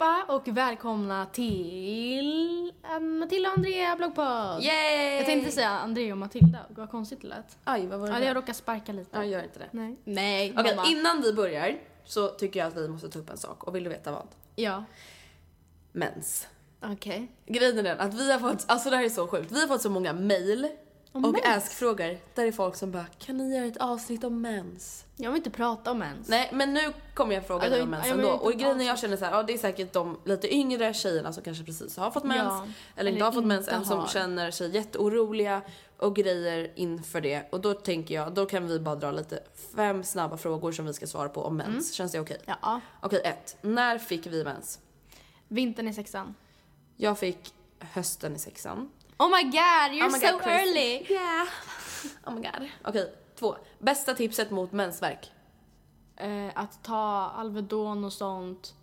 Allihopa och välkomna till Matilda och Andrea bloggpodd. Yay! Jag tänkte säga Andrea och Matilda, vad konstigt det lät. Aj, vad var det? Ja, jag råkade sparka lite. Ja, gör inte det. Nej. Nej, Okej, mamma. innan vi börjar så tycker jag att vi måste ta upp en sak. Och vill du veta vad? Ja, Mens. okej. Grejen är den att vi har fått, alltså det här är så sjukt, vi har fått så många mail Om och mens? ask-frågor där det är folk som bara kan ni göra ett avsnitt om mens? Jag vill inte prata om ens. Nej men nu kommer jag fråga Ja, dig om mens ändå. Och grejen är jag känner så här, ja det är säkert de lite yngre tjejerna som kanske precis har fått mens Ja, eller inte har fått mens än som känner sig jätteoroliga och grejer inför det. Och då tänker jag, då kan vi bara dra lite fem snabba frågor som vi ska svara på om mens. Mm. Känns det okej? Ja, Okej, ett. När fick vi mens? vintern i sexan. Jag fick hösten i sexan. Oh my god, you're Oh my so God, early! Yeah. Oh my god. Okej, två. Bästa tipset mot mensvärk? Eh, att ta Alvedon och sånt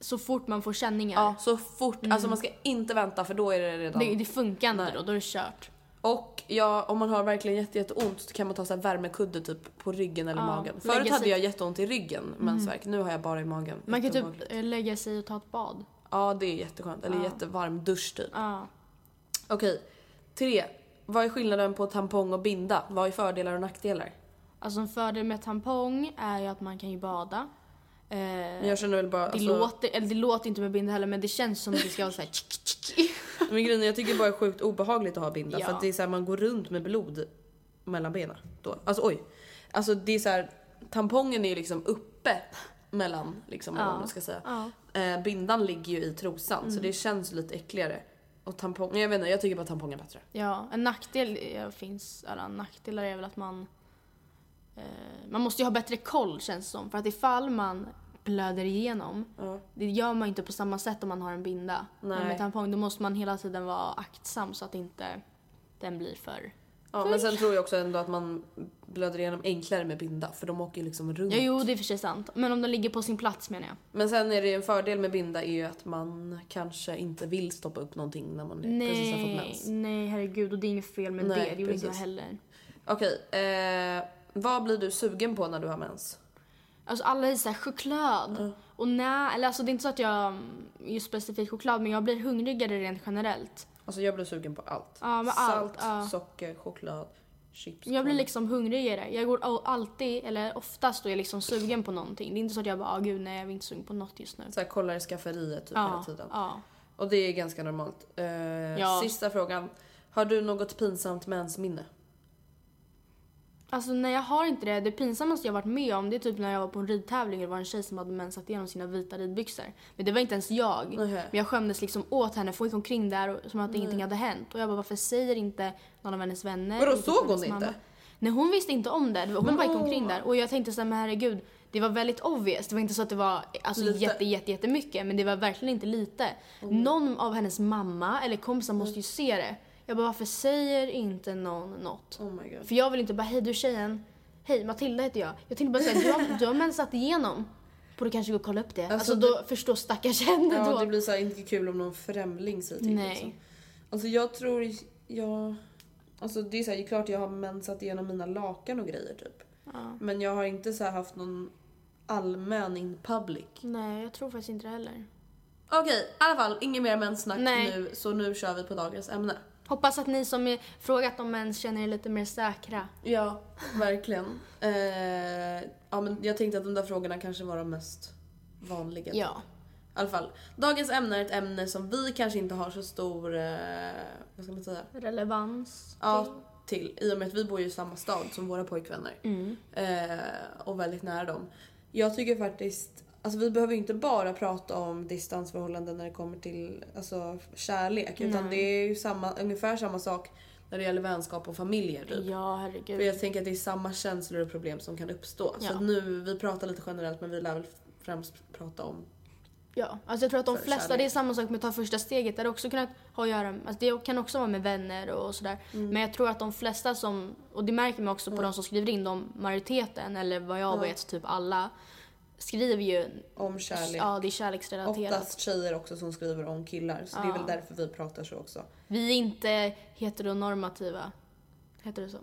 så fort man får känningar. Ja, så fort. Alltså man ska inte vänta för då är det redan... Det, det funkar inte Nej. då, då är det kört. Och ja, om man har verkligen jätte, jätteont så kan man ta så här värmekudde typ på ryggen eller Ja, magen. Förut hade jag jätteont i ryggen, mensvärk. Nu har jag bara i magen. Man kan typ eh, lägga sig och ta ett bad. Ja, det är jätteskönt. Eller Ja. jättevarm dusch typ. Ja. Okej, tre. Vad är skillnaden på tampong och binda? Vad är fördelar och nackdelar? Alltså en fördel med tampong är ju att man kan ju bada. Eh, Men jag känner väl bara... det, Alltså, låter, eller det låter inte med binda heller men det känns som att det ska vara såhär Men grejen är, jag tycker det bara är sjukt obehagligt att ha binda. Ja. För att det är så här, man går runt med blod mellan benen. Då. Alltså oj. Alltså det är så här, tampongen är ju liksom uppe mellan, liksom, vad man ska säga. Ja. Eh, bindan ligger ju i trosan så det känns lite äckligare. Och tampong, jag vet inte, jag tycker bara tampong är bättre. Ja, en nackdel ja, finns, eller nackdelar är väl att man eh, man måste ju ha bättre koll känns det som. För att ifall man blöder igenom, Ja. det gör man inte på samma sätt om man har en binda. Men Nej. med tampong då måste man hela tiden vara aktsam så att inte den blir för... Ja, men sen tror jag också ändå att man blöder igenom enklare med binda för de åker ju liksom runt. Ja, jo, det är för sig sant. Men om den ligger på sin plats menar jag. Men sen är det ju en fördel med binda är ju att man kanske inte vill stoppa upp någonting när man precis har fått Nej, mens. nej herregud och det är inget fel med Nej, det. Det gjorde inte jag heller. Okej, eh, vad blir du sugen på när du har mens? Alltså alla är såhär choklad. Och nej, eller alltså det är inte så att jag mm, just specifikt choklad men jag blir hungrigare rent generellt. Alltså jag blir sugen på allt. Ja, Salt, allt, ja. socker, choklad, chips. Jag blir liksom hungrigare. Jag går all- alltid, eller oftast då är jag liksom sugen på någonting. Det är inte så att jag bara, ah, gud nej jag är inte sugen på något just nu. Så här, kollar i skafferiet typ hela Ja, tiden. ja. Och det är ganska normalt. Eh. Sista frågan. Har du något pinsamt mensminne? Alltså nej jag har inte det. Det pinsammaste jag varit med om det är typ när jag var på en ridtävling och det var en tjej som hade mensat igenom sina vita ridbyxor. Men det var inte ens jag. Nähä. Men jag skämdes liksom åt henne för hon gick omkring där och, som att ingenting hade hänt. Och jag bara varför säger inte någon av hennes vänner? Vadå, såg hon det inte? Nej hon visste inte om det. Hon Men bara gick åh. omkring där och jag tänkte såhär men herregud. Det var väldigt obvious. Det var inte så att det var alltså, Lite. jätte, jätte, jättemycket men det var verkligen inte lite. Någon av hennes mamma eller kompisar måste ju se det. Jag bara varför säger inte någon något? Oh my god. För jag vill inte bara, hej du tjejen. Hej Matilda heter jag. Jag tänkte bara säga, du har, du har mensat igenom. Borde kanske gå och kolla upp det. Alltså, Alltså, då förstår stackars henne Ja, då. det blir så här inte kul om någon främling säger till. Nej. Liksom. Alltså jag tror, jag... Alltså det är så här, det är klart jag har mensat igenom mina lakan och grejer typ. Ja. Men jag har inte så här haft någon allmän in public. Nej, jag tror faktiskt inte det heller. Okej, i alla fall inget mer menssnack Nej. nu så nu kör vi på dagens ämne. Hoppas att ni som är frågat om mens känner er lite mer säkra. Ja, verkligen. Eh, ja, men jag tänkte att de där frågorna kanske var de mest vanliga. Ja. I alla fall. Dagens ämne är ett ämne som vi kanske inte har så stor, eh, vad ska man säga? Relevans. Ja, till. I och med att vi bor ju i samma stad som våra pojkvänner. Mm. Eh, och väldigt nära dem. Jag tycker faktiskt, alltså vi behöver ju inte bara prata om distansförhållanden när det kommer till alltså, kärlek. Utan Nej. det är ju samma, ungefär samma sak när det gäller vänskap och familjer. Typ. Ja, För herregud. jag tänker att det är samma känslor och problem som kan uppstå. Ja. Så nu, vi pratar lite generellt men vi lär väl främst prata om Ja, alltså jag tror att de För flesta, kärlek. det är samma sak med att ta första steget. Det, också kunnat ha att göra, alltså det kan också vara med vänner och sådär. Mm. Men jag tror att de flesta som, och det märker man också på de som skriver in, de majoriteten, eller vad jag Ja. vet, typ alla, skriver ju, om kärlek. ja det är kärleksrelaterat. Oftast tjejer också som skriver om killar. Så det är Ja. väl därför vi pratar så också. Vi är inte heteronormativa. Heter det så?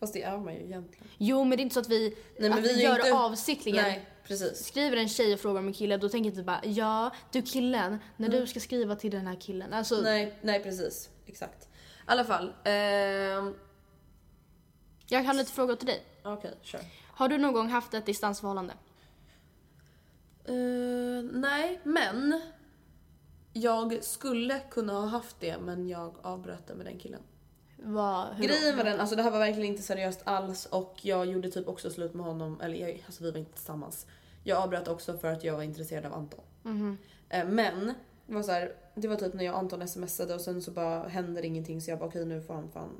Fast det är man ju egentligen. Jo, men det är inte så att vi, Nej, att vi vi gör inte- avsiktligen. Nej, precis. Skriver en tjej och frågar om en kille, då tänker jag typ bara ja, du killen, när du ska skriva till den här killen. Alltså, Mm. Nej, nej precis. Exakt. I alla fall. ehm, jag har lite frågor till dig. Okej, kör. Har du någon gång haft ett distansförhållande? Eh, nej, men jag skulle kunna ha haft det men jag avbröt det med den killen. Då? Grejen var den, alltså det här var verkligen inte seriöst alls och jag gjorde typ också slut med honom, eller jag, alltså vi var inte tillsammans. Jag avbröt också för att jag var intresserad av Anton. Mhm. Eh, men det var, så här, det var typ när jag och Anton smsade och sen så bara händer ingenting så jag bara okej nu får han fan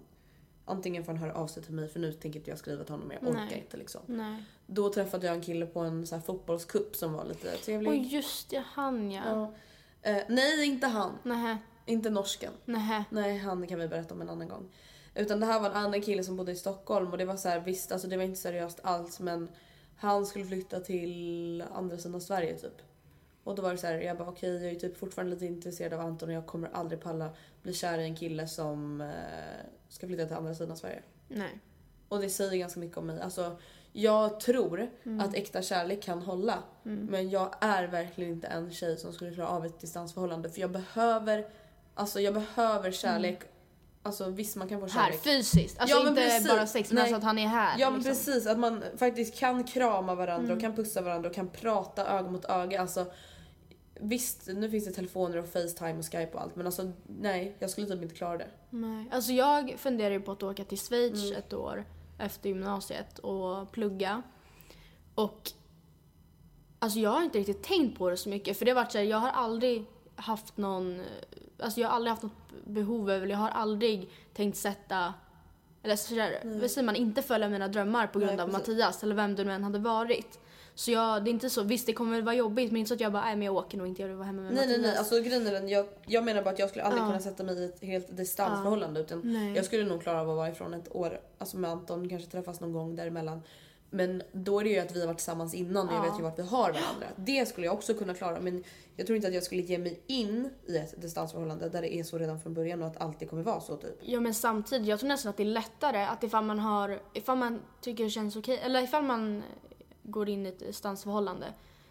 Antingen får han höra av sig till mig för nu tänker inte jag skriva till honom jag orkar Nej. inte liksom. Nej. Då träffade jag en kille på en så här fotbollscup som var lite trevlig. Oj, just det, han ja. Ja. Eh, nej, inte han. Nähä, Inte norsken. nähä. Nej, han kan vi berätta om en annan gång. Utan det här var en annan kille som bodde i Stockholm och det var så här, visst alltså det var inte seriöst alls men han skulle flytta till andra sidan Sverige typ. Och då var det så här, jag bara okej jag är typ fortfarande lite intresserad av Anton och jag kommer aldrig palla bli kär i en kille som eh, ska flytta till andra sidan Sverige. Nej. Och det säger ganska mycket om mig. Alltså, jag tror att äkta kärlek kan hålla. Men jag är verkligen inte en tjej som skulle klara av ett distansförhållande. För jag behöver, alltså jag behöver kärlek. Alltså visst man kan få Här, kärlek. fysiskt. Alltså Ja, inte precis. bara sex, men Nej. alltså att han är här. Ja men liksom. precis, att man faktiskt kan krama varandra och kan pussa varandra och kan prata öga mot öga. Alltså, visst, nu finns det telefoner och Facetime och Skype och allt men alltså nej, jag skulle typ inte klara det. Nej. Alltså jag funderar ju på att åka till Schweiz Mm. ett år efter gymnasiet och plugga. Och alltså jag har inte riktigt tänkt på det så mycket för det har varit så här, jag har aldrig haft någon, alltså jag har aldrig haft något behov eller jag har aldrig tänkt sätta eller så där, vad säger man, inte följa mina drömmar på grund Nej, av. Mattias eller vem det nu än hade varit. Så jag, det är inte så, visst det kommer vara jobbigt men inte så att jag bara, nej men jag åker nog inte, jag vill vara hemma med Nej nej nej, alltså grejen är den, jag, jag menar bara att jag skulle aldrig Ja. kunna sätta mig i ett helt distansförhållande utan Nej. jag skulle nog klara av att vara ifrån ett år, alltså med Anton, kanske träffas någon gång däremellan. Men då är det ju att vi har varit tillsammans innan och jag Ja. vet ju vart vi har varandra. Det skulle jag också kunna klara men jag tror inte att jag skulle ge mig in i ett distansförhållande där det är så redan från början och att alltid kommer vara så typ. Ja men samtidigt, jag tror nästan att det är lättare att ifall man har, ifall man tycker det känns okej, eller ifall man går in i ett distansförhållande.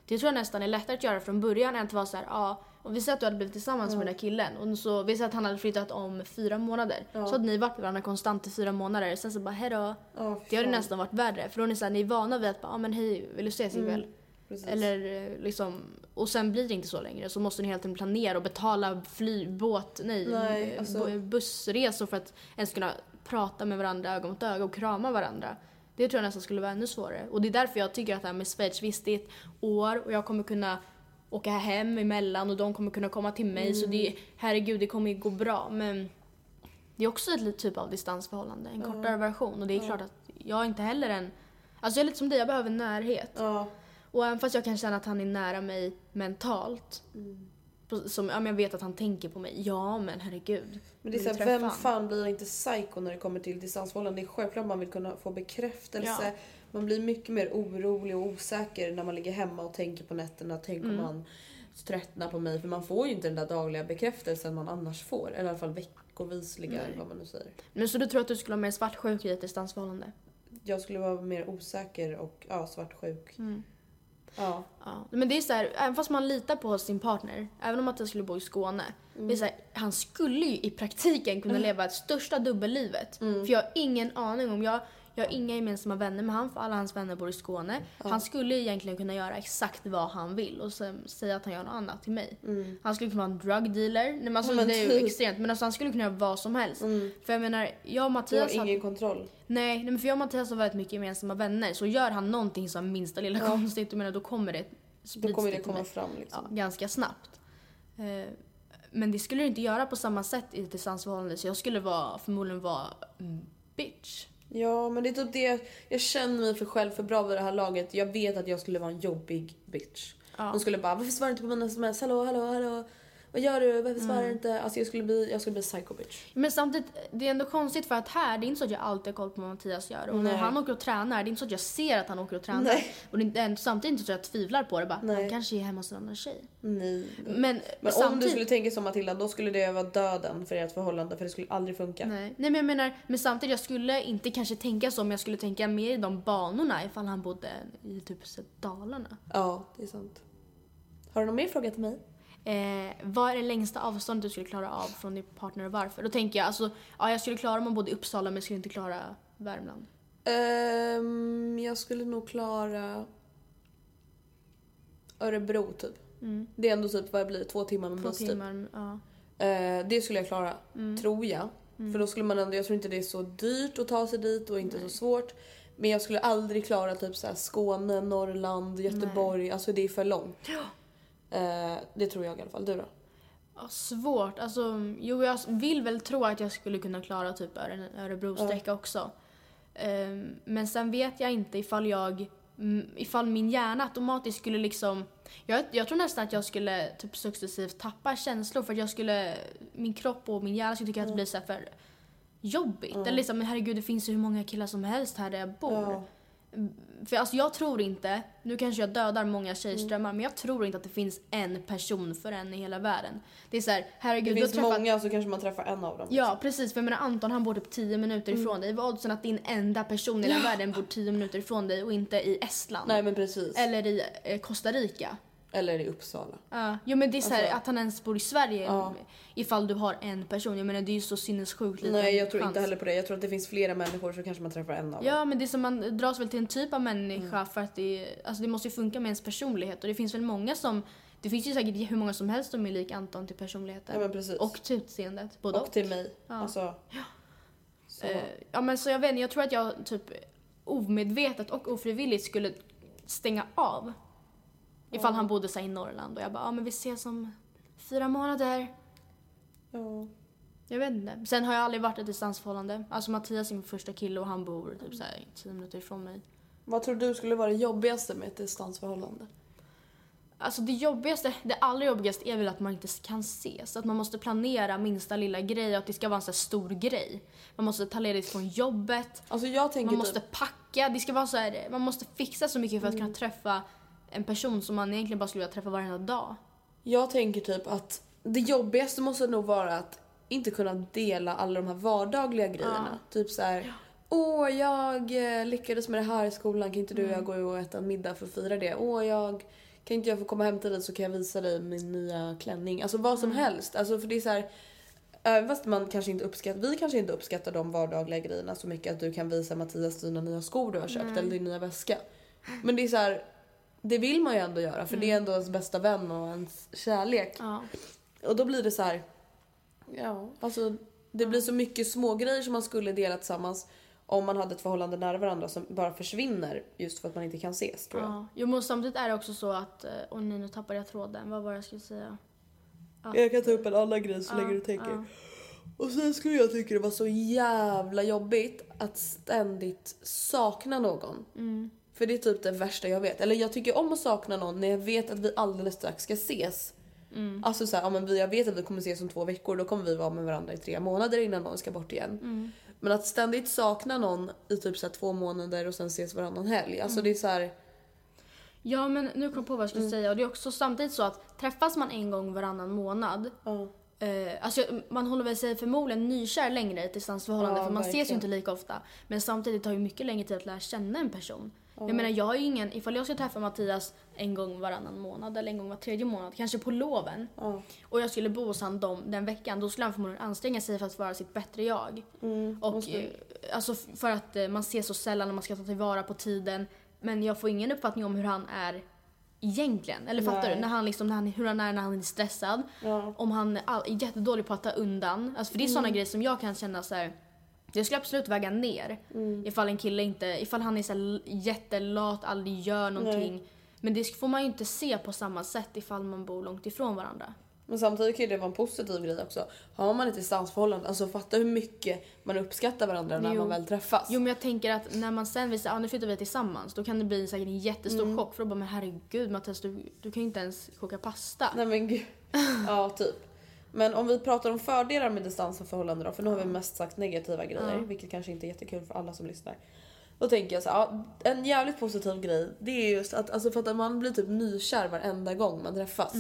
Det tror jag nästan är lättare att göra från början än att vara så här, ja, och vi säger att du hade blivit tillsammans med den där killen och så, vi säger att han hade flyttat om fyra månader. Ja. Så hade ni varit med varandra konstant i fyra månader, sen så bara hejdå. Ja, Det hade nästan varit värre, för då är ni, så här, ni är vana vid att bara, ja men hej, vill du ses ikväll? Precis. Eller liksom, och sen blir det inte så längre. Så måste ni helt enkelt planera och betala fly, båt, nej, Nej, alltså- bu- bussresor för att ens kunna prata med varandra öga mot öga och krama varandra. Det tror jag nästan skulle vara ännu svårare. Och det är därför jag tycker att det här med Schweiz, visst det är ett år och jag kommer kunna åka hem emellan och de kommer kunna komma till mig. Så det, herregud det kommer ju gå bra. Men det är också ett typ av distansförhållande, en kortare version. Och det är klart att jag inte heller en, alltså jag är lite som dig, jag behöver närhet. Och även fast jag kan känna att han är nära mig mentalt, på- som, ja, men jag vet att han tänker på mig, ja men herregud. Men det är såhär, vem fan blir inte psycho när det kommer till distansförhållanden? Det är självklart man vill kunna få bekräftelse. Ja. Man blir mycket mer orolig och osäker när man ligger hemma och tänker på nätterna. Tänk Mm. om han tröttnar på mig. För man får ju inte den där dagliga bekräftelsen man annars får. Eller i alla fall veckovisliga eller vad man nu säger. Men så du tror att du skulle vara mer svartsjuk i ett distansförhållande? Jag skulle vara mer osäker och ja, svartsjuk. Mm. Ja. Ja. Men det är så här, även fast man litar på sin partner, även om att jag skulle bo i Skåne. Det är så här, han skulle ju i praktiken kunna leva ett största dubbellivet. För jag har ingen aning om, jag, jag har inga gemensamma vänner med han för alla hans vänner bor i Skåne. Han skulle egentligen kunna göra exakt vad han vill och sen säga att han gör något annat till mig. Han skulle kunna vara en drug dealer. Nej, men alltså, Ja, men det är ju typ. extremt. Men alltså, han skulle kunna göra vad som helst. För jag menar, jag och Du har Mattias hade- ingen kontroll. Nej, nej men för jag och Mattias har väldigt mycket gemensamma vänner. Så gör han någonting som minsta lilla konstigt, jag menar, då kommer det Då kommer det komma fram ja, liksom. ganska snabbt. Eh, men det skulle du inte göra på samma sätt i ett distansförhållande så jag skulle vara, förmodligen vara mm, bitch. Ja, men det är typ det. Jag känner mig för själv för bra vid det här laget. Jag vet att jag skulle vara en jobbig bitch. Ja. Hon skulle bara, varför svarar du inte på mina sms? Hallå, hallå, hallå. Vad gör du? Varför svarar Mm. du inte? Alltså jag skulle bli, jag skulle bli psycho bitch. Men samtidigt, det är ändå konstigt för att här, det är inte så att jag alltid har koll på vad Mattias gör. Och när Nej. han åker och tränar, det är inte så att jag ser att han åker och tränar. Nej. Och det är samtidigt inte så att jag tvivlar på det. Bara, Nej. han kanske är hemma hos en annan tjej. Nej. Men, Men om samtidigt, du skulle tänka som Matilda, då skulle det vara döden för ert förhållande. För det skulle aldrig funka. Nej. Nej men jag menar, men samtidigt jag skulle inte kanske tänka så, men jag skulle tänka mer i de banorna ifall han bodde i typ Dalarna. Ja, det är sant. Har du någon mer fråga till mig? Eh, vad är det längsta avståndet du skulle klara av från din partner och varför? Då tänker jag alltså, ja jag skulle klara om man bodde i Uppsala men jag skulle inte klara Värmland. Ehm, jag skulle nog klara Örebro typ. Det är ändå typ vad det blir, två timmar med Mm. Två buss typ. timmar, ja. Eh, det skulle jag klara, Mm. tror jag. För då skulle man ändå, jag tror inte det är så dyrt att ta sig dit och inte så svårt. Men jag skulle aldrig klara typ så här Skåne, Norrland, Göteborg. Alltså det är för långt. Eh, det tror jag i alla fall. Du då? Ja, svårt. Alltså, jo, jag vill väl tro att jag skulle kunna klara typ en Örebro-sträcka också. Ehm, men sen vet jag inte ifall jag, mm, ifall min hjärna automatiskt skulle liksom, jag, jag tror nästan att jag skulle typ successivt tappa känslor för att jag skulle, min kropp och min hjärna skulle tycka att det blir så för jobbigt. Eller liksom, men herregud det finns ju hur många killar som helst här där jag bor. Ja. För alltså jag tror inte, nu kanske jag dödar många tjejströmmar, men jag tror inte att det finns en person för en i hela världen. Det är så här, Det herregud, finns träffat... många så kanske man träffar en av dem. Ja precis, för jag menar Anton han bor typ 10 minuter Mm. ifrån dig. Vad oddsen att din enda person i hela världen bor 10 minuter ifrån dig och inte i Estland? Nej men precis. Eller, Eller i eh, Costa Rica? I Uppsala. Ja, jo men det är så här, Alltså- att han ens bor i Sverige Ja. ifall du har en person. Jag menar det är ju så sinnessjukt liten Nej jag tror chans. inte heller på det. Jag tror att det finns flera människor så kanske man träffar en av dem. Ja men det är som man dras väl till en typ av människa Mm. för att det, alltså det måste ju funka med ens personlighet och det finns väl många som, det finns ju säkert hur många som helst som är lik Anton till personligheten. Ja, men precis. Och till utseendet, både och. och till mig. Ja. Alltså, så. Eh, ja men så jag vet jag tror att jag typ omedvetet och ofrivilligt skulle stänga av. Ifall han bodde så i Norrland och jag bara, ja men vi ses om fyra månader. ja. Jag vet inte. Sen har jag aldrig varit i ett distansförhållande. Alltså Mattias är min första kille och han bor typ så här tio minuter ifrån mig. Vad tror du skulle vara det jobbigaste med ett distansförhållande? Alltså det jobbigaste, det allra jobbigaste är väl att man inte kan ses. Att man måste planera minsta lilla grej och att det ska vara en så här stor grej. Man måste ta ledigt från jobbet, Alltså man måste typ, packa, det ska vara så här, man måste fixa så mycket för att Mm. kunna träffa en person som man egentligen bara skulle vilja träffa varenda dag. jag tänker typ att det jobbigaste måste nog vara att inte kunna dela alla de här vardagliga grejerna. Typ så här. Åh, jag eh, lyckades med det här i skolan. Kan inte du och Mm. jag gå och äta en middag för att fira det? Åh, jag... Kan inte jag få komma hem till dig så kan jag visa dig min nya klänning? Alltså vad Mm. som helst. Alltså för det är så här... Även fast man kanske inte uppskattar, vi kanske inte uppskattar de vardagliga grejerna så mycket att du kan visa Mattias dina nya skor du har köpt eller din nya väska. Men det är så här, det vill man ju ändå göra för det är ändå ens bästa vän och ens kärlek. Ja. Och då blir det så här, ja, alltså det blir så mycket små grejer som man skulle dela tillsammans. om man hade ett förhållande nära varandra som bara försvinner just för att man inte kan ses tror jag. Ja. Jo men samtidigt är det också så att, eh, åh nej nu tappade jag tråden, vad var det jag skulle säga? Att- Jag kan ta upp en annan grej så Ja, länge du tänker. ja. Och sen skulle jag tycka det var så jävla jobbigt att ständigt sakna någon. Mm. För det är typ det värsta jag vet. Eller jag tycker om att sakna någon när jag vet att vi alldeles strax ska ses. Mm. Alltså såhär, ja, men jag vet att vi kommer ses om två veckor, då kommer vi vara med varandra i tre månader innan någon ska bort igen. Mm. Men att ständigt sakna någon i typ så här två månader och sen ses varannan helg. Alltså Mm. det är så här. Ja men nu kom jag på vad jag skulle säga och det är också samtidigt så att träffas man en gång varannan månad. Eh, alltså man håller väl sig förmodligen nykär längre i ett distansförhållande Ja, för man ses ju verkligen. inte lika ofta. Men samtidigt tar det mycket längre tid att lära känna en person. Jag menar jag har ju ingen, ifall jag ska träffa Mattias en gång varannan månad eller en gång var tredje månad, kanske på loven. Ja. Och jag skulle bo hos han dem den veckan, då skulle han förmodligen anstränga sig för att vara sitt bättre jag. och måste- eh, alltså för att eh, man ses så sällan och man ska ta tillvara på tiden. Men jag får ingen uppfattning om hur han är egentligen. Eller fattar Nej. du? När han liksom, när han, hur han är när han är stressad. Ja. Om han är all, är jättedålig på att ta undan. Alltså för det är såna grejer som jag kan känna så här. Det skulle absolut väga ner. Ifall en kille inte, ifall han är så jättelat, aldrig gör någonting. Men det får man ju inte se på samma sätt ifall man bor långt ifrån varandra. Men samtidigt kan ju det vara en positiv grej också. Har man ett distansförhållande, alltså fatta hur mycket man uppskattar varandra när Jo. man väl träffas. Jo men jag tänker att när man sen säga ah, nu flyttar vi tillsammans. Då kan det bli säkert en jättestor chock. För då bara men herregud Mattias du, du kan ju inte ens koka pasta. Nej men gud. Ja, typ. Men om vi pratar om fördelar med distansförhållanden då, för nu har vi mest sagt negativa grejer, vilket kanske inte är jättekul för alla som lyssnar. Då tänker jag så ja, en jävligt positiv grej, det är just att, alltså för att man blir typ nykär varenda gång man träffas.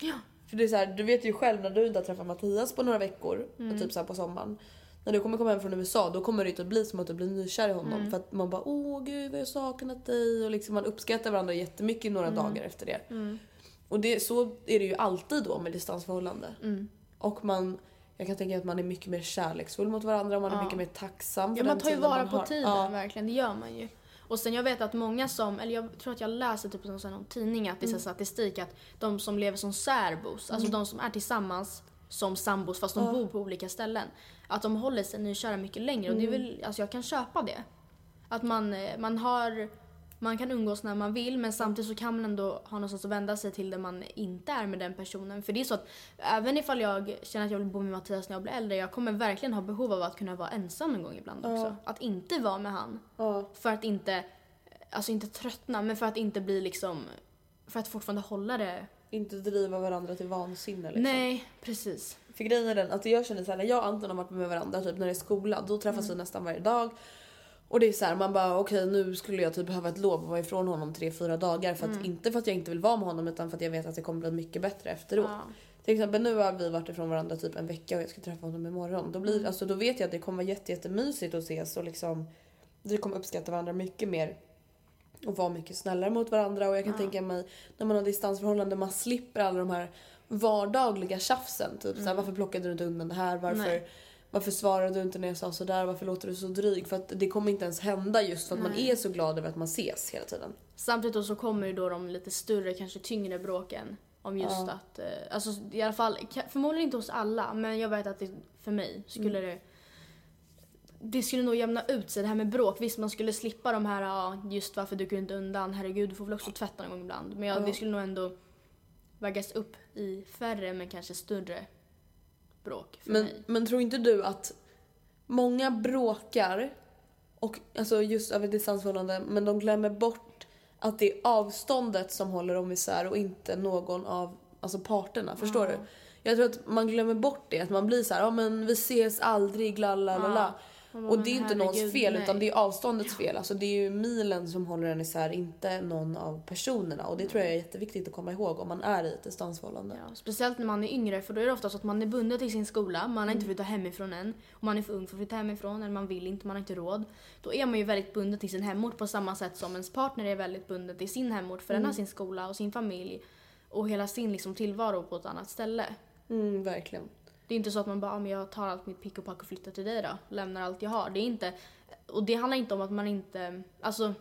Ja. För det är så här, du vet ju själv när du inte har träffat Mattias på några veckor, typ så på sommaren. När du kommer komma hem från USA då kommer det inte att bli som att du blir nykär i honom. För att man bara åh gud vad jag saknat dig och liksom man uppskattar varandra jättemycket några dagar efter det. Och det, så är det ju alltid då med distansförhållande. Och man, jag kan tänka att man är mycket mer kärleksfull mot varandra och man är mycket mer tacksam för Ja, man tar ju vara på har. tiden, Ja. verkligen. Det gör man ju. Och sen jag vet att många som, eller jag tror att jag läser typ någon, någon tidning att det är Mm. statistik att de som lever som särbos, alltså de som är tillsammans som sambos fast de bor på olika ställen. Att de håller sig nykära mycket längre och det är Mm. väl, alltså jag kan köpa det. Att man, eh, man har, man kan umgås när man vill men samtidigt så kan man ändå ha någonstans att vända sig till där man inte är med den personen. För det är så att även ifall jag känner att jag vill bo med Mattias när jag blir äldre, jag kommer verkligen ha behov av att kunna vara ensam någon gång ibland också. Att inte vara med han. Ja. För att inte, alltså inte tröttna, men för att inte bli liksom, för att fortfarande hålla det. Inte driva varandra till vansinne liksom. Nej, precis. För grejen är den att jag känner såhär när jag och Anton har varit med varandra typ när det är skola då träffas vi nästan varje dag. Och det är så här, man bara okej nu skulle jag typ behöva ett lov och vara ifrån honom tre fyra dagar för att inte för att jag inte vill vara med honom utan för att jag vet att det kommer bli mycket bättre efteråt. Ja. Till exempel nu har vi varit ifrån varandra typ en vecka och jag ska träffa honom imorgon. Då, blir, alltså, då vet jag att det kommer vara jätte, jättemysigt att ses och liksom vi kommer uppskatta varandra mycket mer och vara mycket snällare mot varandra och jag kan tänka mig när man har distansförhållande man slipper alla de här vardagliga tjafsen. Typ såhär, varför plockade du inte undan det här? Varför, Nej. Varför svarade du inte när jag sa sådär? Varför låter du så dryg? För att det kommer inte ens hända just för att man är så glad över att man ses hela tiden. Samtidigt så kommer ju då de lite större, kanske tyngre bråken. Om just att, eh, alltså i alla fall, förmodligen inte hos alla, men jag vet att det, för mig skulle det det skulle nog jämna ut sig det här med bråk. Visst man skulle slippa de här, ja, just varför du kunde inte undan, herregud du får väl också tvätta någon gång ibland. Men ja, det skulle nog ändå vägas upp i färre men kanske större bråk för Men, mig. men tror inte du att många bråkar, och, alltså just över distansförhållande, men de glömmer bort att det är avståndet som håller dem isär och inte någon av alltså parterna. Förstår du? Jag tror att man glömmer bort det. Att man blir så här, ja men vi ses aldrig, la la la la. Man Och det är inte någons fel nej. utan det är avståndets fel. Alltså det är ju milen som håller en isär, inte någon av personerna. Och det tror jag är jätteviktigt att komma ihåg om man är i ett distansförhållande. Ja, speciellt när man är yngre för då är det ofta så att man är bunden till sin skola, man har inte flyttat hemifrån än. Och man är för ung för att flytta hemifrån eller man vill inte, man har inte råd. Då är man ju väldigt bunden till sin hemort på samma sätt som ens partner är väldigt bunden till sin hemort för den har sin skola och sin familj och hela sin liksom, tillvaro på ett annat ställe. Mm, verkligen. Det är inte så att man bara, ah, men jag tar allt mitt pick och pack och flyttar till dig då. Lämnar allt jag har. Det är inte, och det handlar inte om att man inte, alltså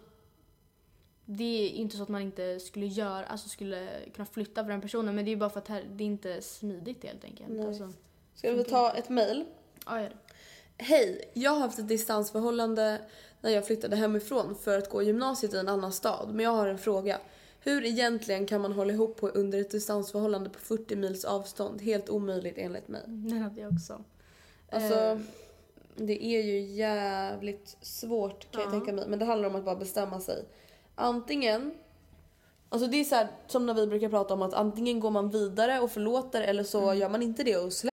det är inte så att man inte skulle göra, alltså skulle kunna flytta för den personen men det är bara för att här, det är inte smidigt helt enkelt. Nej. Alltså, Ska vi ta ett mail? ja, gör Hej, jag har haft ett distansförhållande när jag flyttade hemifrån för att gå gymnasiet i en annan stad. Men jag har en fråga. Hur egentligen kan man hålla ihop på under ett distansförhållande på 40 mils avstånd? Helt omöjligt enligt mig. Den hade jag också. Alltså, Eh, det är ju jävligt svårt kan jag tänka mig. Men det handlar om att bara bestämma sig. Antingen, alltså det är så här, som när vi brukar prata om att antingen går man vidare och förlåter eller så gör man inte det och släpper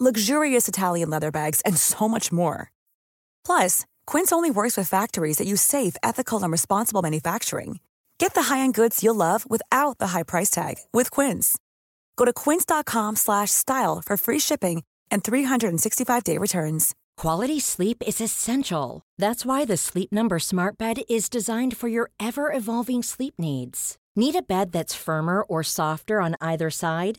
luxurious Italian leather bags, and so much more. Plus, Quince only works with factories that use safe, ethical, and responsible manufacturing. Get the high-end goods you'll love without the high price tag with Quince. Go to quince.com slash style for free shipping and 365-day returns. Quality sleep is essential. That's why the Sleep Number Smart Bed is designed for your ever evolving sleep needs. Need a bed that's firmer or softer on either side?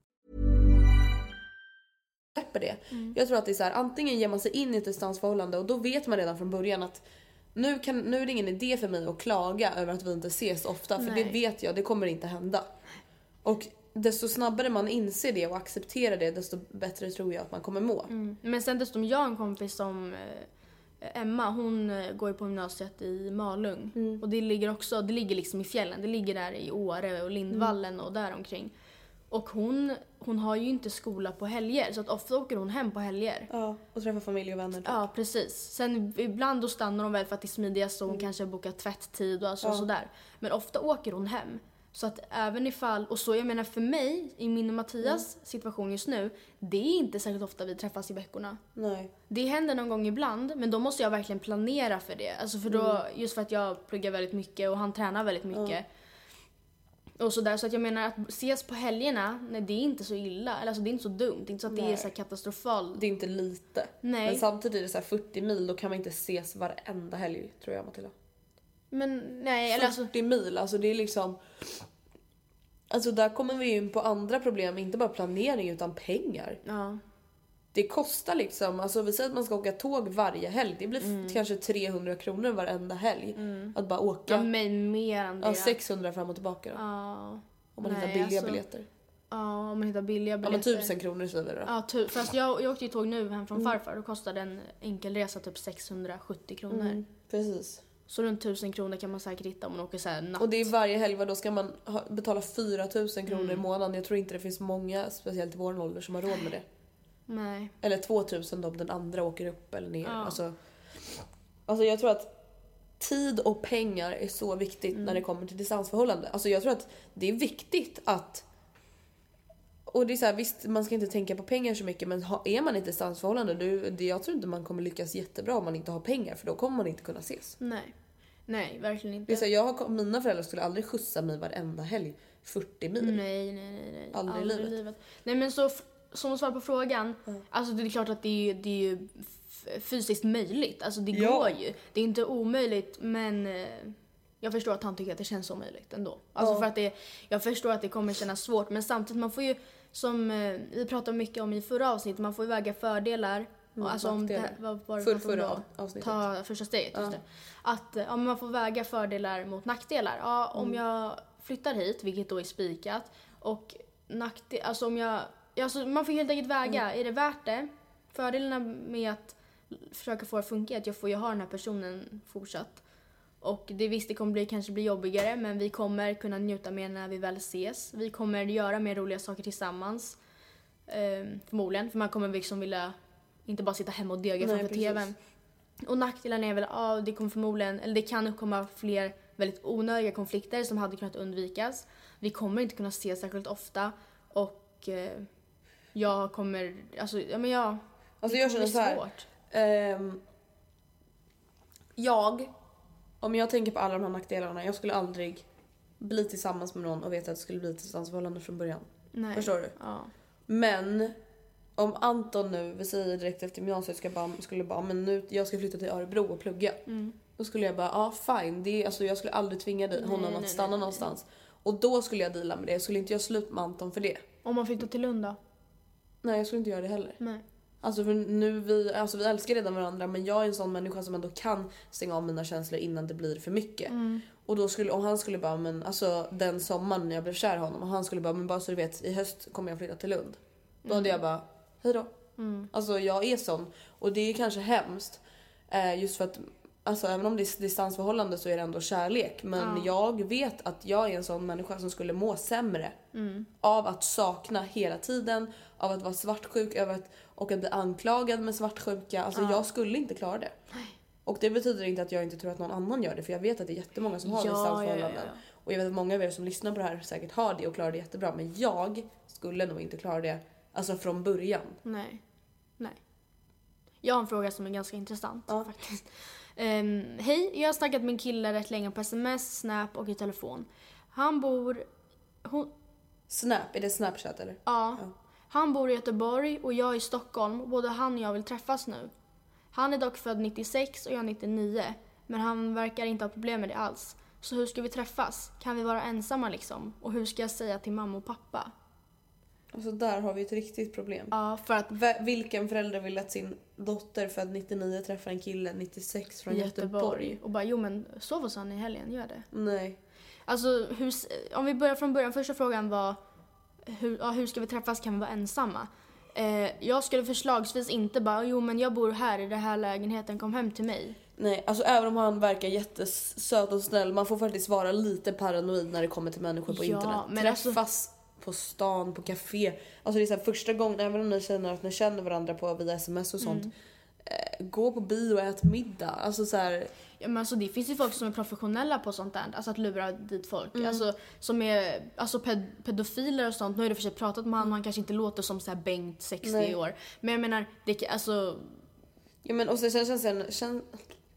det. Jag tror att det är så här, antingen ger man sig in i ett distansförhållande och då vet man redan från början att nu, kan, nu är det ingen idé för mig att klaga över att vi inte ses ofta för det Nej. vet jag, det kommer inte hända. Och desto snabbare man inser det och accepterar det desto bättre tror jag att man kommer må. Mm. Men sen dessutom, jag har en kompis som eh, Emma, hon eh, går ju på gymnasiet i Malung. Och det ligger också, det ligger liksom i fjällen. Det ligger där i Åre och Lindvallen och där omkring. Och hon, hon har ju inte skola på helger så att ofta åker hon hem på helger. Ja, och träffa familj och vänner. typ. Ja, precis. Sen ibland då stannar hon väl för att det är smidigast och hon kanske bokar tvätttid och alltså sådär. Men ofta åker hon hem. Så att även ifall, och så jag menar för mig, i min och Mattias situation just nu, det är inte särskilt ofta vi träffas i veckorna. Nej. Det händer någon gång ibland, men då måste jag verkligen planera för det. Alltså för då, just för att jag pluggar väldigt mycket och han tränar väldigt mycket. Och sådär, så att jag menar att ses på helgerna, nej det är inte så illa. Eller alltså det är inte så dumt. Det är inte så att det är så katastrofalt. Det är inte lite. Nej. Men samtidigt är det så här 40 mil, då kan man inte ses varenda helg tror jag Matilda. Men nej, eller alltså... 40 mil, alltså det är liksom... Alltså där kommer vi in på andra problem, inte bara planering utan pengar. Ja. Det kostar liksom, alltså vi säger att man ska åka tåg varje helg, det blir f- kanske 300 kronor varenda helg. Att bara åka. Ja, men mer än det. ja, 600 fram och tillbaka då. Ja. Om man Nej, hittar billiga alltså- biljetter. Ja, om man hittar billiga Ja men biljetter. 1000 kronor säger vi då. Ja, tu- fast jag, jag åkte ju tåg nu hem från farfar. Då kostade en enkelresa typ 670 kronor. Mm, precis. Så runt 1000 kronor kan man säkert hitta om man åker så här natt. Och det är varje helg, då ska man ha, betala 4000 kronor Mm. i månaden? Jag tror inte det finns många, speciellt i vår ålder, som har råd med det. Nej. Eller 2000 då om den andra åker upp eller ner. Ja. Alltså, alltså jag tror att tid och pengar är så viktigt Mm. när det kommer till distansförhållande. Alltså jag tror att det är viktigt att och det är så här, visst man ska inte tänka på pengar så mycket men är man i ett distansförhållande du, det, jag tror inte man kommer lyckas jättebra om man inte har pengar för då kommer man inte kunna ses. Nej. Nej, verkligen Det inte. är så här, jag har, mina föräldrar skulle aldrig skjussa mig varenda helg 40 mil. Nej, nej, nej. nej. Aldrig i livet. Nej men så, som svar på frågan. Alltså det är klart att det är, det är ju fysiskt möjligt. Alltså det Ja. går ju. Det är inte omöjligt men eh, jag förstår att han tycker att det känns omöjligt ändå. Alltså Ja. för att det, jag förstår att det kommer kännas svårt men samtidigt man får ju som eh, vi pratade mycket om i förra avsnittet, man får ju väga fördelar. Mm, alltså om det, vad var det För, förra avsnittet. Ta första steget, just Ja. det. Att ja, man får väga fördelar mot nackdelar. Ja, Mm. om jag flyttar hit, vilket då är spikat, och nackdel, alltså om jag, ja, alltså man får helt enkelt väga, Mm. är det värt det? Fördelarna med att försöka få det att funka är att jag får ju ha den här personen fortsatt. Och det visst, det kommer bli, kanske bli jobbigare, men vi kommer kunna njuta mer när vi väl ses. Vi kommer göra mer roliga saker tillsammans. Ehm, förmodligen, för man kommer liksom vilja inte bara sitta hemma och dega framför precis. TVn. Och nackdelen är väl, ja det kommer förmodligen, eller det kan uppkomma fler väldigt onödiga konflikter som hade kunnat undvikas. Vi kommer inte kunna ses särskilt ofta och eh, jag kommer, alltså, ja men jag... Alltså jag känner blir så här. svårt. Ehm, jag, om jag tänker på alla de här nackdelarna, jag skulle aldrig bli tillsammans med någon och veta att det skulle bli ett distansförhållande från början. Nej. Förstår du? Ja. Men om Anton nu, vi säger direkt efter gymnasiet, ska bara, skulle bara men nu, jag ska flytta till Örebro och plugga. Mm. Då skulle jag bara, ja fine, det är, alltså, jag skulle aldrig tvinga dig, honom nej, att nej, stanna nej. någonstans. Och då skulle jag deala med det, skulle inte jag slut med Anton för det? Om man flyttar till Lund då? Nej jag skulle inte göra det heller. Nej. Alltså för nu vi, alltså vi älskar redan varandra men jag är en sån människa som ändå kan stänga av mina känslor innan det blir för mycket. Och då skulle, om han skulle bara, men alltså den sommaren när jag blev kär i honom och han skulle bara, men bara så du vet i höst kommer jag flytta till Lund. Då hade jag bara, hejdå. Alltså jag är sån. Och det är kanske hemskt. Eh, just för att Alltså även om det är distansförhållande så är det ändå kärlek. Men jag vet att jag är en sån människa som skulle må sämre. Av att sakna hela tiden, av att vara svartsjuk över att, och att bli anklagad med svartsjuka. Alltså jag skulle inte klara det. Och det betyder inte att jag inte tror att någon annan gör det. För jag vet att det är jättemånga som har Ja, distansförhållanden. ja, ja, ja. Och jag vet att många av er som lyssnar på det här säkert har det och klarar det jättebra. Men jag skulle nog inte klara det alltså från början. Nej. Nej. Jag har en fråga som är ganska intressant Ja. faktiskt. Ehm, Hej, jag har snackat med en kille rätt länge på sms, snap och i telefon. Han bor... Hon, Snap, är det snapchat eller? ja. Han bor i Göteborg och jag i Stockholm både han och jag vill träffas nu. Han är dock född 96 och jag 99. Men han verkar inte ha problem med det alls. Så hur ska vi träffas? Kan vi vara ensamma liksom? Och hur ska jag säga till mamma och pappa? Alltså där har vi ett riktigt problem. Ja, för att Vilken förälder vill att sin dotter född 99 träffar en kille 96 från Göteborg? Och bara, jo men sov hos han i helgen, gör det. Nej. Alltså, hur, om vi börjar från början. Första frågan var hur, ja, hur ska vi träffas? Kan vi vara ensamma? Eh, jag skulle förslagsvis inte bara, jo men jag bor här i den här lägenheten, kom hem till mig. Nej, alltså även om han verkar jättesöt och snäll, man får faktiskt vara lite paranoid när det kommer till människor på Ja, internet. men Träffas alltså- på stan, på café. Alltså det är så här, första gången, även om ni känner att ni känner varandra på via sms och sånt. Mm. Eh, gå på bio och ät middag. Alltså så här, Ja, men alltså, det finns ju folk som är professionella på sånt där, alltså att lura dit folk. Mm. Alltså, som är alltså, ped pedofiler och sånt. Nu har och för sig pratat med honom, han kanske inte låter som så här Bengt 60 Nej. år. Men jag menar, det, alltså, Ja men och sen, sen, sen, sen,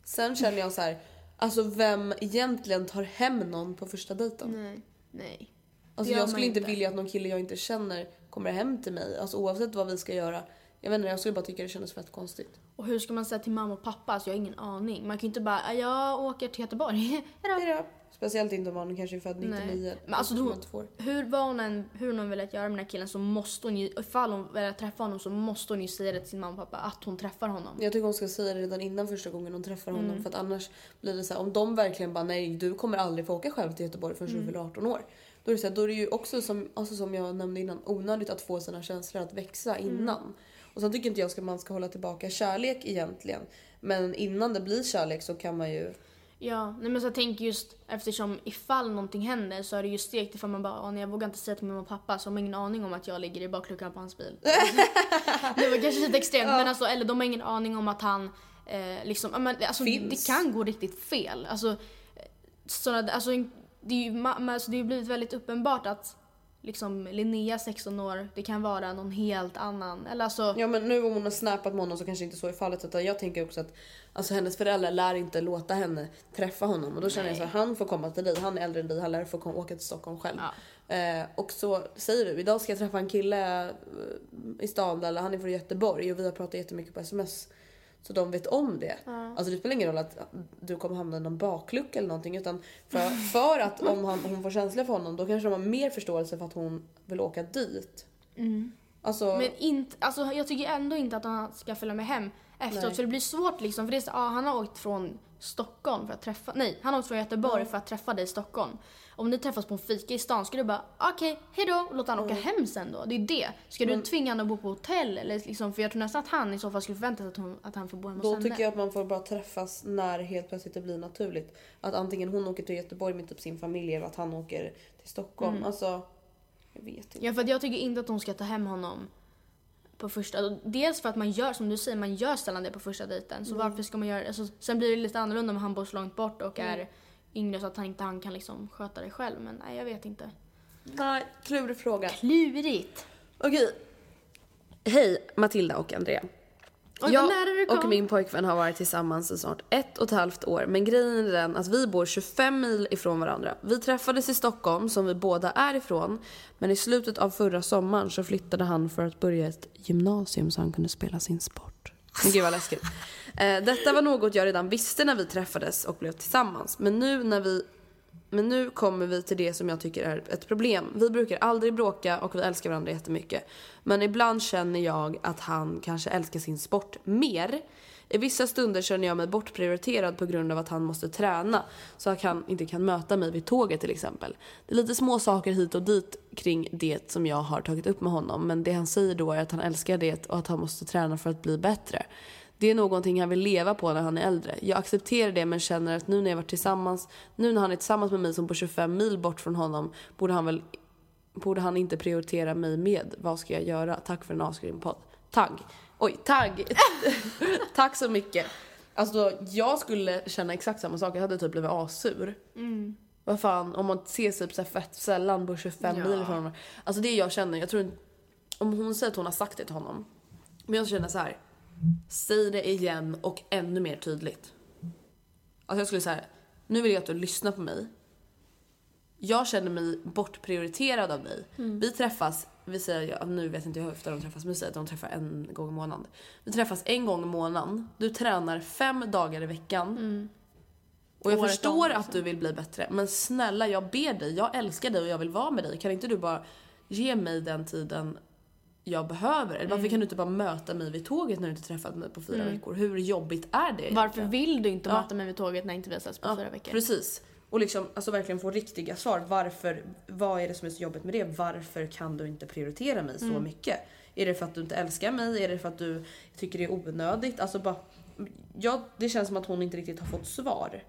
sen känner jag så här, alltså vem egentligen tar hem någon på första dejten? nej, nej. Alltså jag skulle inte inte. vilja att någon kille jag inte känner kommer hem till mig. Alltså oavsett vad vi ska göra. Jag vet inte, jag skulle bara tycka det kändes fett konstigt. Och hur ska man säga till mamma och pappa? Alltså, jag har ingen aning. Man kan ju inte bara, "Ah, jag åker till Göteborg. Hejdå. Hejdå. Speciellt inte om man kanske är född 99. Nej. Men alltså, inte får. Hur, vad hon än, hur hon velat göra med den här killen så måste hon ju, ifall hon vill träffa honom så måste hon ju säga det till sin mamma och pappa att hon träffar honom. Jag tycker hon ska säga det redan innan första gången hon träffar Mm. honom. För att annars blir det så här, om de verkligen bara nej du kommer aldrig få åka själv till Göteborg förrän Mm. du fyller 18 år. Då är det, så här, då är det ju också som, alltså som jag nämnde innan onödigt att få sina känslor att växa Mm. innan. Och sen tycker inte jag att man ska hålla tillbaka kärlek egentligen. Men innan det blir kärlek så kan man ju Ja, nej men så jag tänker just eftersom ifall någonting händer så är det ju stegt ifall man bara, "Åh, nej, jag vågar inte säga till mamma och pappa så de har ingen aning om att jag ligger i bakluckan på hans bil. det var kanske lite extremt men alltså, eller de har ingen aning om att han eh, liksom, ja, men, alltså, Finns. det kan gå riktigt fel. Alltså, eh, såna, alltså, det, är ju, alltså, det har blivit väldigt uppenbart att liksom Linnea 16 år, det kan vara någon helt annan. Eller alltså, Ja men nu om hon har snappat med honom så kanske inte så är fallet utan jag tänker också att alltså, hennes föräldrar lär inte låta henne träffa honom och då känner jag så här, han får komma till dig, han är äldre än dig, han lär få komma, åka till Stockholm själv. Ja. Eh, och så säger du, idag ska jag träffa en kille eh, i stan eller han är från Göteborg och vi har pratat jättemycket på sms. Så de vet om det. Alltså det spelar ingen roll att du kommer hamna i någon baklucka eller någonting utan för, för att om han, hon får känslor för honom då kanske de har mer förståelse för att hon vill åka dit. Alltså, Men inte, alltså, jag tycker ändå inte att han ska följa med hem efteråt. Nej. För det blir svårt liksom. För det är så, ah, han har åkt från Stockholm för att träffa, nej han har åkt från Göteborg för att träffa dig i Stockholm. Om ni träffas på en fika i stan ska du bara okej hejdå och låta han åka hem sen då. Det är det. Ska du tvinga honom att bo på hotell eller liksom, för jag tror nästan att han i så fall skulle förvänta sig att, hon, att han får bo hemma Då tycker jag att man får bara träffas när helt plötsligt det blir naturligt. Att antingen hon åker till Göteborg med typ sin familj eller att han åker till Stockholm. Mm. Alltså, jag vet inte. Ja för jag tycker inte att hon ska ta hem honom på första, alltså, dels för att man gör, som du säger, man gör sällan det på första dejten. Så varför ska man göra det? Alltså, sen blir det lite annorlunda om han bor så långt bort och är yngre så att han inte han kan liksom sköta det själv. Men nej, jag vet inte. Nej, klurig fråga. Klurigt. Okej. Hej Matilda och Andrea. Oj, jag och min pojkvän har varit tillsammans i snart ett och ett halvt år men grejen är den att vi bor 25 mil ifrån varandra. Vi träffades i Stockholm som vi båda är ifrån men i slutet av förra sommaren så flyttade han för att börja ett gymnasium så han kunde spela sin sport. Gud vad läskigt. Eh, detta var något jag redan visste när vi träffades och blev tillsammans men nu när vi men nu kommer vi till det som jag tycker är ett problem. Vi brukar aldrig bråka och vi älskar varandra jättemycket. Men ibland känner jag att han kanske älskar sin sport mer. I vissa stunder känner jag mig bortprioriterad på grund av att han måste träna så att han inte kan möta mig vid tåget till exempel. Det är lite små saker hit och dit kring det som jag har tagit upp med honom men det han säger då är att han älskar det och att han måste träna för att bli bättre. Det är någonting han vill leva på när han är äldre. Jag accepterar det men känner att nu när jag varit tillsammans, nu när han är tillsammans med mig som bor 25 mil bort från honom, borde han väl borde han inte prioritera mig med. Vad ska jag göra? Tack för en asgrym podd. Tagg. Oj, tagg. Tack så mycket. Alltså jag skulle känna exakt samma sak. Jag hade typ blivit assur. Mm. Vad fan, om man ses typ så fett sällan, bor 25 Ja. mil ifrån honom. Alltså det jag känner, jag tror om hon säger att hon har sagt det till honom. Men jag känner så här. Säg det igen och ännu mer tydligt. Alltså jag skulle säga, nu vill jag att du lyssnar på mig. Jag känner mig bortprioriterad av dig. Vi träffas, vi säger, ja, nu vet inte jag hur ofta de träffas, men vi säger att de träffar en gång i månaden. Vi träffas en gång i månaden. Du tränar fem dagar i veckan. Och jag Året förstår om, att du vill bli bättre, men snälla jag ber dig, jag älskar dig och jag vill vara med dig. Kan inte du bara ge mig den tiden jag behöver? Eller varför kan du inte bara möta mig vid tåget när du inte träffat mig på fyra veckor? Hur jobbigt är det Varför egentligen? vill du inte Ja. möta mig vid tåget när inte vi har setts på Ja, fyra veckor? Precis. Och liksom alltså verkligen få riktiga svar. Varför, vad är det som är så jobbigt med det? Varför kan du inte prioritera mig så mycket? Är det för att du inte älskar mig? Är det för att du tycker det är onödigt? Alltså bara, ja, det känns som att hon inte riktigt har fått svar.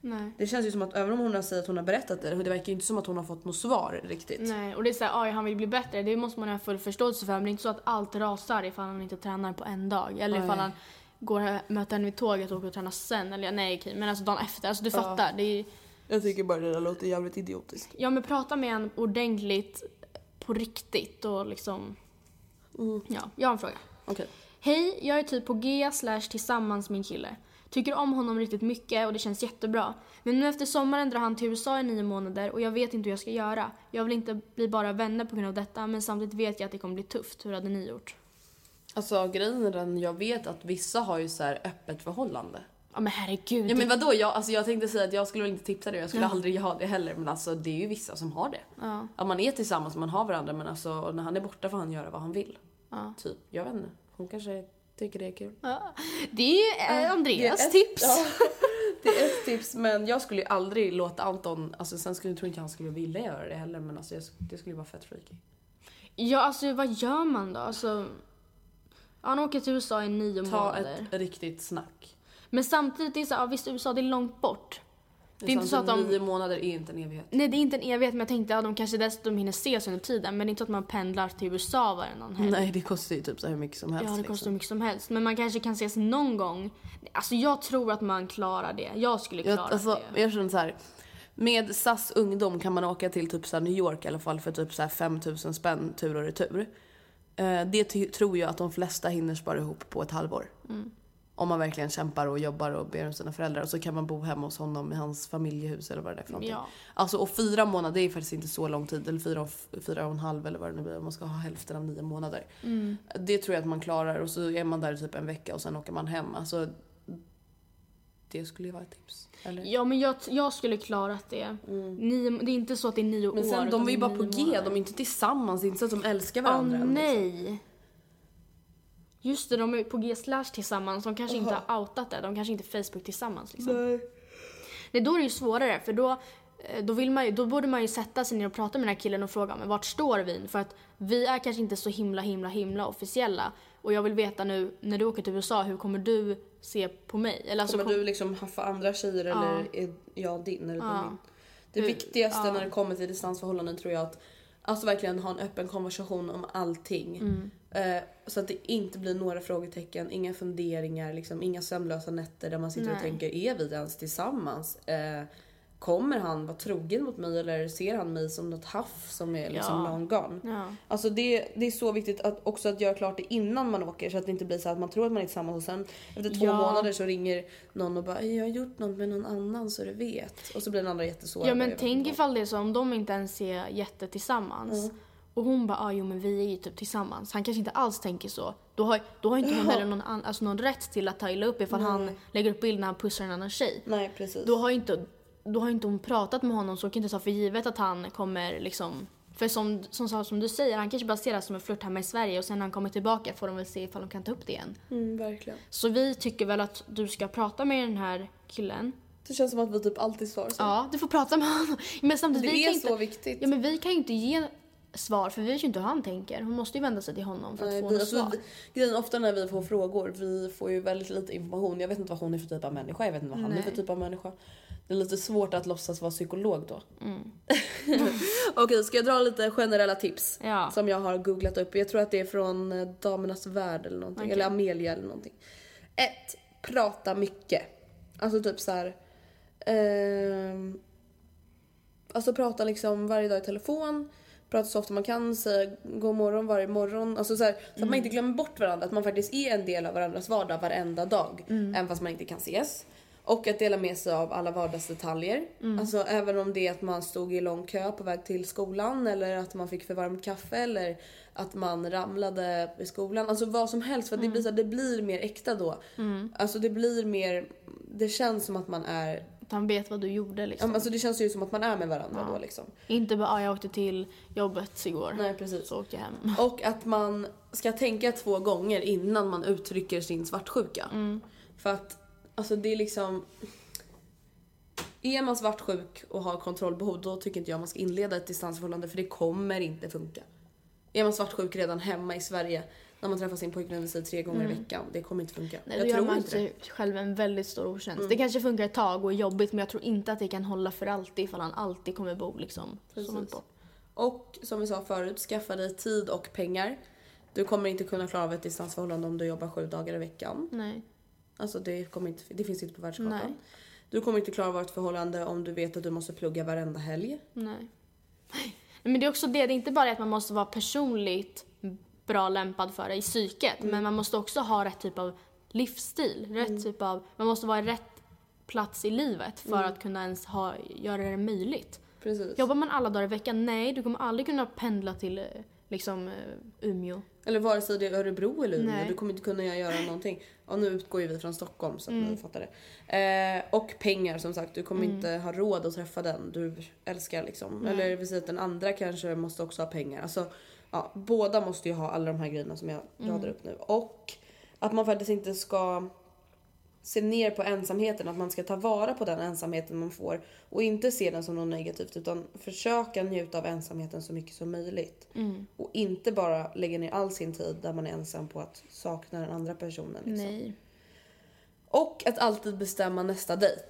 Nej. Det känns ju som att även om hon har sagt att hon har berättat det, det verkar ju inte som att hon har fått något svar riktigt. Nej, och det är såhär, han vill bli bättre, det måste man ha full förståelse för. Men det är inte så att allt rasar ifall han inte tränar på en dag. Eller ifall han går möter henne vid tåget och åker och tränar sen. Eller nej okej, men alltså dagen efter. Alltså du fattar. Det är, Jag tycker bara det där låter jävligt idiotiskt. ja men prata med en ordentligt på riktigt och liksom... Ja, jag har en fråga. Okej. Hej, jag är typ på G slash tillsammans med min kille. Tycker om honom riktigt mycket och det känns jättebra. Men nu efter sommaren drar han till USA i nio månader och jag vet inte hur jag ska göra. Jag vill inte bli bara vänner på grund av detta men samtidigt vet jag att det kommer bli tufft. Hur hade ni gjort? Alltså grejen är den, jag vet att vissa har ju så här öppet förhållande. Ja men herregud. Ja men vadå, jag, alltså jag tänkte säga att jag skulle väl inte tipsa dig, jag skulle aldrig ha det heller. Men alltså det är ju vissa som har det. Ja. Att man är tillsammans, man har varandra men alltså när han är borta får han göra vad han vill. Ja. Typ, jag vet inte. Hon kanske tycker det är kul. Ja. Det är ju eh, Andreas Det är ett- tips. Ja, det är ett tips men jag skulle ju aldrig låta Anton, alltså sen skulle jag tror inte han skulle vilja göra det heller men alltså jag, det skulle ju vara fett freaky. Ja alltså vad gör man då? Alltså, han åker till USA i nio Ta månader. ett riktigt snack. Men samtidigt, det är så, ja, visst USA det är långt bort. Det är inte så att de... Nio månader är inte en evighet. Nej det är inte en evighet men jag tänkte att de kanske dessutom hinner ses under tiden. Men det är inte så att man pendlar till USA varannan helg. Nej det kostar ju typ så hur mycket som helst. Ja det kostar liksom. mycket som helst. Men man kanske kan ses någon gång. Alltså jag tror att man klarar det. Jag skulle klara Jag, alltså, det. jag känner så här. Med SAS ungdom kan man åka till typ så New York i alla fall för typ så här 5000 spänn tur och retur. Eh, det tror jag att de flesta hinner spara ihop på ett halvår. Mm. Om man verkligen kämpar och jobbar och ber om sina föräldrar. Och så kan man bo hemma hos honom i hans familjehus eller vad det är för någonting. Ja. Alltså och fyra månader är faktiskt inte så lång tid. Eller fyra och, fyra och en halv eller vad det nu blir. Om man ska ha hälften av nio månader. Mm. Det tror jag att man klarar och så är man där i typ en vecka och sen åker man hem. Alltså, det skulle ju vara ett tips. Eller? Ja men jag, jag skulle klarat det. Nio, det är inte så att det är nio Mm. Men år. sen, de är ju bara på G, månader. de är inte tillsammans. Det är inte så att de älskar Åh varandra. än, liksom. nej. Just det, de är på G slash tillsammans. De kanske inte har outat det. De kanske inte är Facebook tillsammans. Liksom. Nej. Nej, då är det ju svårare för då, eh, då, vill man, ju- då borde man ju sätta sig ner och prata med den här killen och fråga men vart står vi? För att vi är kanske inte så himla himla himla officiella och jag vill veta nu när du åker till USA hur kommer du se på mig? Eller alltså, Kommer kom- du liksom haffa andra tjejer Ja. eller är jag din eller Ja. min? Det Hur- viktigaste ja. när det kommer till distansförhållanden tror jag att Alltså verkligen ha en öppen konversation om allting. Mm. Eh, så att det inte blir några frågetecken, inga funderingar, liksom, inga sömnlösa nätter där man sitter och Nej. tänker är vi ens tillsammans? Eh, kommer han vara trogen mot mig eller ser han mig som något haff som är liksom Ja. long gone? Ja. Alltså det, det är så viktigt att också att göra klart det innan man åker så att det inte blir så att man tror att man är tillsammans och sen efter två Ja. månader så ringer någon och bara jag har gjort något med någon annan så du vet. Och så blir den andra jättesårad. Ja men tänk ifall det är så om de inte ens är jättetillsammans. Och hon bara, ah, jo men vi är ju typ tillsammans. Han kanske inte alls tänker så. Då har, då har inte hon heller någon, an, alltså någon rätt till att ta illa upp ifall han lägger upp bild när han pussar en annan tjej. Nej precis. Då har inte, då har inte hon pratat med honom så hon kan inte ta för givet att han kommer liksom för som, som, som du säger, han kanske bara ser det som en flört hemma i Sverige och sen när han kommer tillbaka får de väl se ifall de kan ta upp det igen. Mm, verkligen. Så vi tycker väl att du ska prata med den här killen. Det känns som att vi typ alltid svarar så. Ja, du får prata med honom. Men samtidigt, Det vi är kan så inte, viktigt. Ja men vi kan ju inte ge svar för vi vet ju inte hur han tänker. Hon måste ju vända sig till honom för att Nej, få vi, något alltså, svar. grejen, ofta när vi får frågor, vi får ju väldigt lite information. Jag vet inte vad hon är för typ av människa, jag vet inte vad han är för Nej. typ av människa. Det är lite svårt att låtsas vara psykolog då. Mm. Okej, ska jag dra lite generella tips? Ja. Som jag har googlat upp. Jag tror att det är från eh, Damernas Värld eller någonting. Okej. Eller Amelia eller någonting. Ett, Prata mycket. Alltså typ så här. ehm, alltså prata liksom varje dag i telefon. Prata så ofta man kan, säga god morgon varje morgon. Alltså så, här, så att man inte glömmer bort varandra. Att man faktiskt är en del av varandras vardag varenda dag. Även fast man inte kan ses. Och att dela med sig av alla vardagsdetaljer. Alltså även om det är att man stod i lång kö på väg till skolan eller att man fick för varmt kaffe eller att man ramlade i skolan. Alltså vad som helst för att det, blir det blir mer äkta då. Alltså det blir mer, det känns som att man är, Att han vet vad du gjorde ja, liksom. men alltså det känns ju som att man är med varandra då liksom. Inte bara, ah, jag åkte till jobbet igår. Nej precis. Så åkte jag hem. Och att man ska tänka två gånger innan man uttrycker sin svartsjuka. För att alltså det är liksom... Är man svartsjuk och har kontrollbehov då tycker inte jag man ska inleda ett distansförhållande för det kommer inte funka. Är man svartsjuk redan hemma i Sverige när man träffar sin pojkvän säger tre gånger i veckan, det kommer inte funka. Nej, då jag gör tror man inte det. Mm. sig själv en väldigt stor otjänst. Det kanske funkar ett tag och är jobbigt men jag tror inte att det kan hålla för alltid ifall han alltid kommer bo liksom så långt bort. Och som vi sa förut, skaffa dig tid och pengar. Du kommer inte kunna klara av ett distansförhållande om du jobbar sju dagar i veckan. Nej. Alltså det, kommer inte, det finns inte på världskartan. Nej. Du kommer inte klara av ett förhållande om du vet att du måste plugga varenda helg. Nej. Nej, Men det är också det, det är inte bara att man måste vara personligt bra lämpad för det i psyket, Mm. men man måste också ha rätt typ av livsstil, rätt typ av, man måste vara i rätt plats i livet för Mm. att kunna ens ha, göra det möjligt. Precis. Jobbar man alla dagar i veckan? Nej, du kommer aldrig kunna pendla till eh, liksom eh, Umeå. Eller vare sig det är Örebro eller Umeå, Nej. du kommer inte kunna göra någonting. Och nu utgår ju vi från Stockholm så att Mm. ni fattar det. Eh, och pengar som sagt, du kommer inte ha råd att träffa den du älskar liksom. Eller vi säger att den andra kanske måste också ha pengar. Alltså, ja, båda måste ju ha alla de här grejerna som jag Mm. radar upp nu. Och att man faktiskt inte ska se ner på ensamheten, att man ska ta vara på den ensamheten man får och inte se den som något negativt utan försöka njuta av ensamheten så mycket som möjligt. Och inte bara lägga ner all sin tid där man är ensam på att sakna den andra personen. Liksom. Och att alltid bestämma nästa dejt.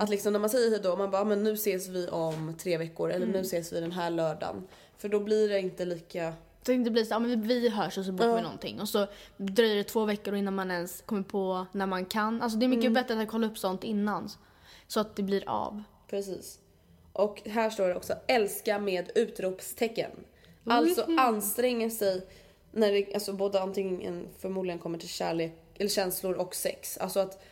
Att liksom när man säger hejdå, man bara "Ah, men nu ses vi om tre veckor eller nu ses vi den här lördagen. För då blir det inte lika... Så det inte blir så, ja, men vi hörs och så bokar vi någonting. Och så dröjer det två veckor innan man ens kommer på när man kan. Alltså det är mycket bättre att kolla upp sånt innan. Så att det blir av. Precis. Och här står det också älska med utropstecken. Alltså anstränga sig när det alltså både antingen förmodligen kommer till kärlek eller känslor och sex. Alltså att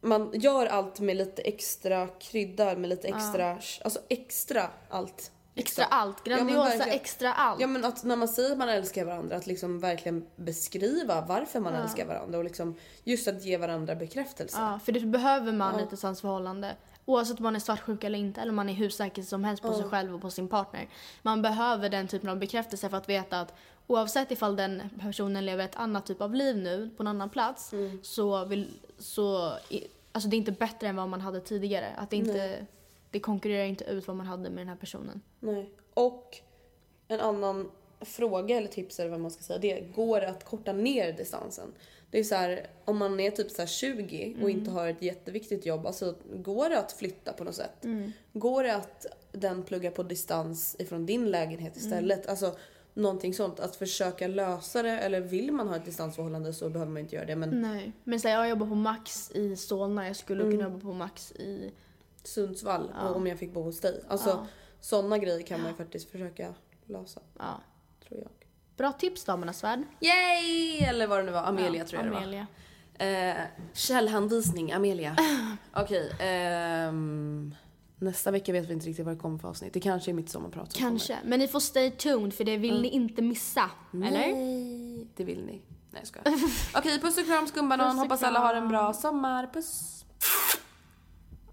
man gör allt med lite extra krydda, med lite extra, alltså extra allt. Extra allt. Ja, Grandiosa verkligen. extra allt. Ja men att när man säger att man älskar varandra, att liksom verkligen beskriva varför man älskar varandra och liksom just att ge varandra bekräftelse. Ja, för det behöver man i ett distansförhållande. Oavsett om man är svartsjuk eller inte, eller om man är hur säker som helst på sig själv och på sin partner. Man behöver den typen av bekräftelse för att veta att oavsett ifall den personen lever ett annat typ av liv nu, på en annan plats, så, vill, så alltså det är inte bättre än vad man hade tidigare. Att det, inte, det konkurrerar inte ut vad man hade med den här personen. Nej. Och en annan fråga eller tips eller vad man ska säga det. Går det att korta ner distansen? Det är så här, om man är typ så 20 och inte har ett jätteviktigt jobb, alltså går det att flytta på något sätt? Går det att den pluggar på distans ifrån din lägenhet istället? Alltså någonting sånt. Att försöka lösa det, eller vill man ha ett distansförhållande så behöver man inte göra det. Men Nej. Men här, jag jobbar på Max i Solna, jag skulle kunna jobba på Max i... Sundsvall, och om jag fick bo hos dig. Alltså Ja. sådana grejer kan man ju faktiskt försöka lösa, Ja. tror jag. Bra tips damernas värld. Yay! Eller vad det nu var, Amelia tror jag Amelia. det var. Eh, källhänvisning, Amelia. Okej, ehm, nästa vecka vet vi inte riktigt vad det kommer för avsnitt. Det kanske är mitt sommarprat som Kanske. Men ni får stay tuned för det vill ni inte missa. kommer. Eller? Nej, det vill ni. Nej jag skojar. Okej, puss och kram skumbanan. Hoppas alla har en bra sommar. Puss!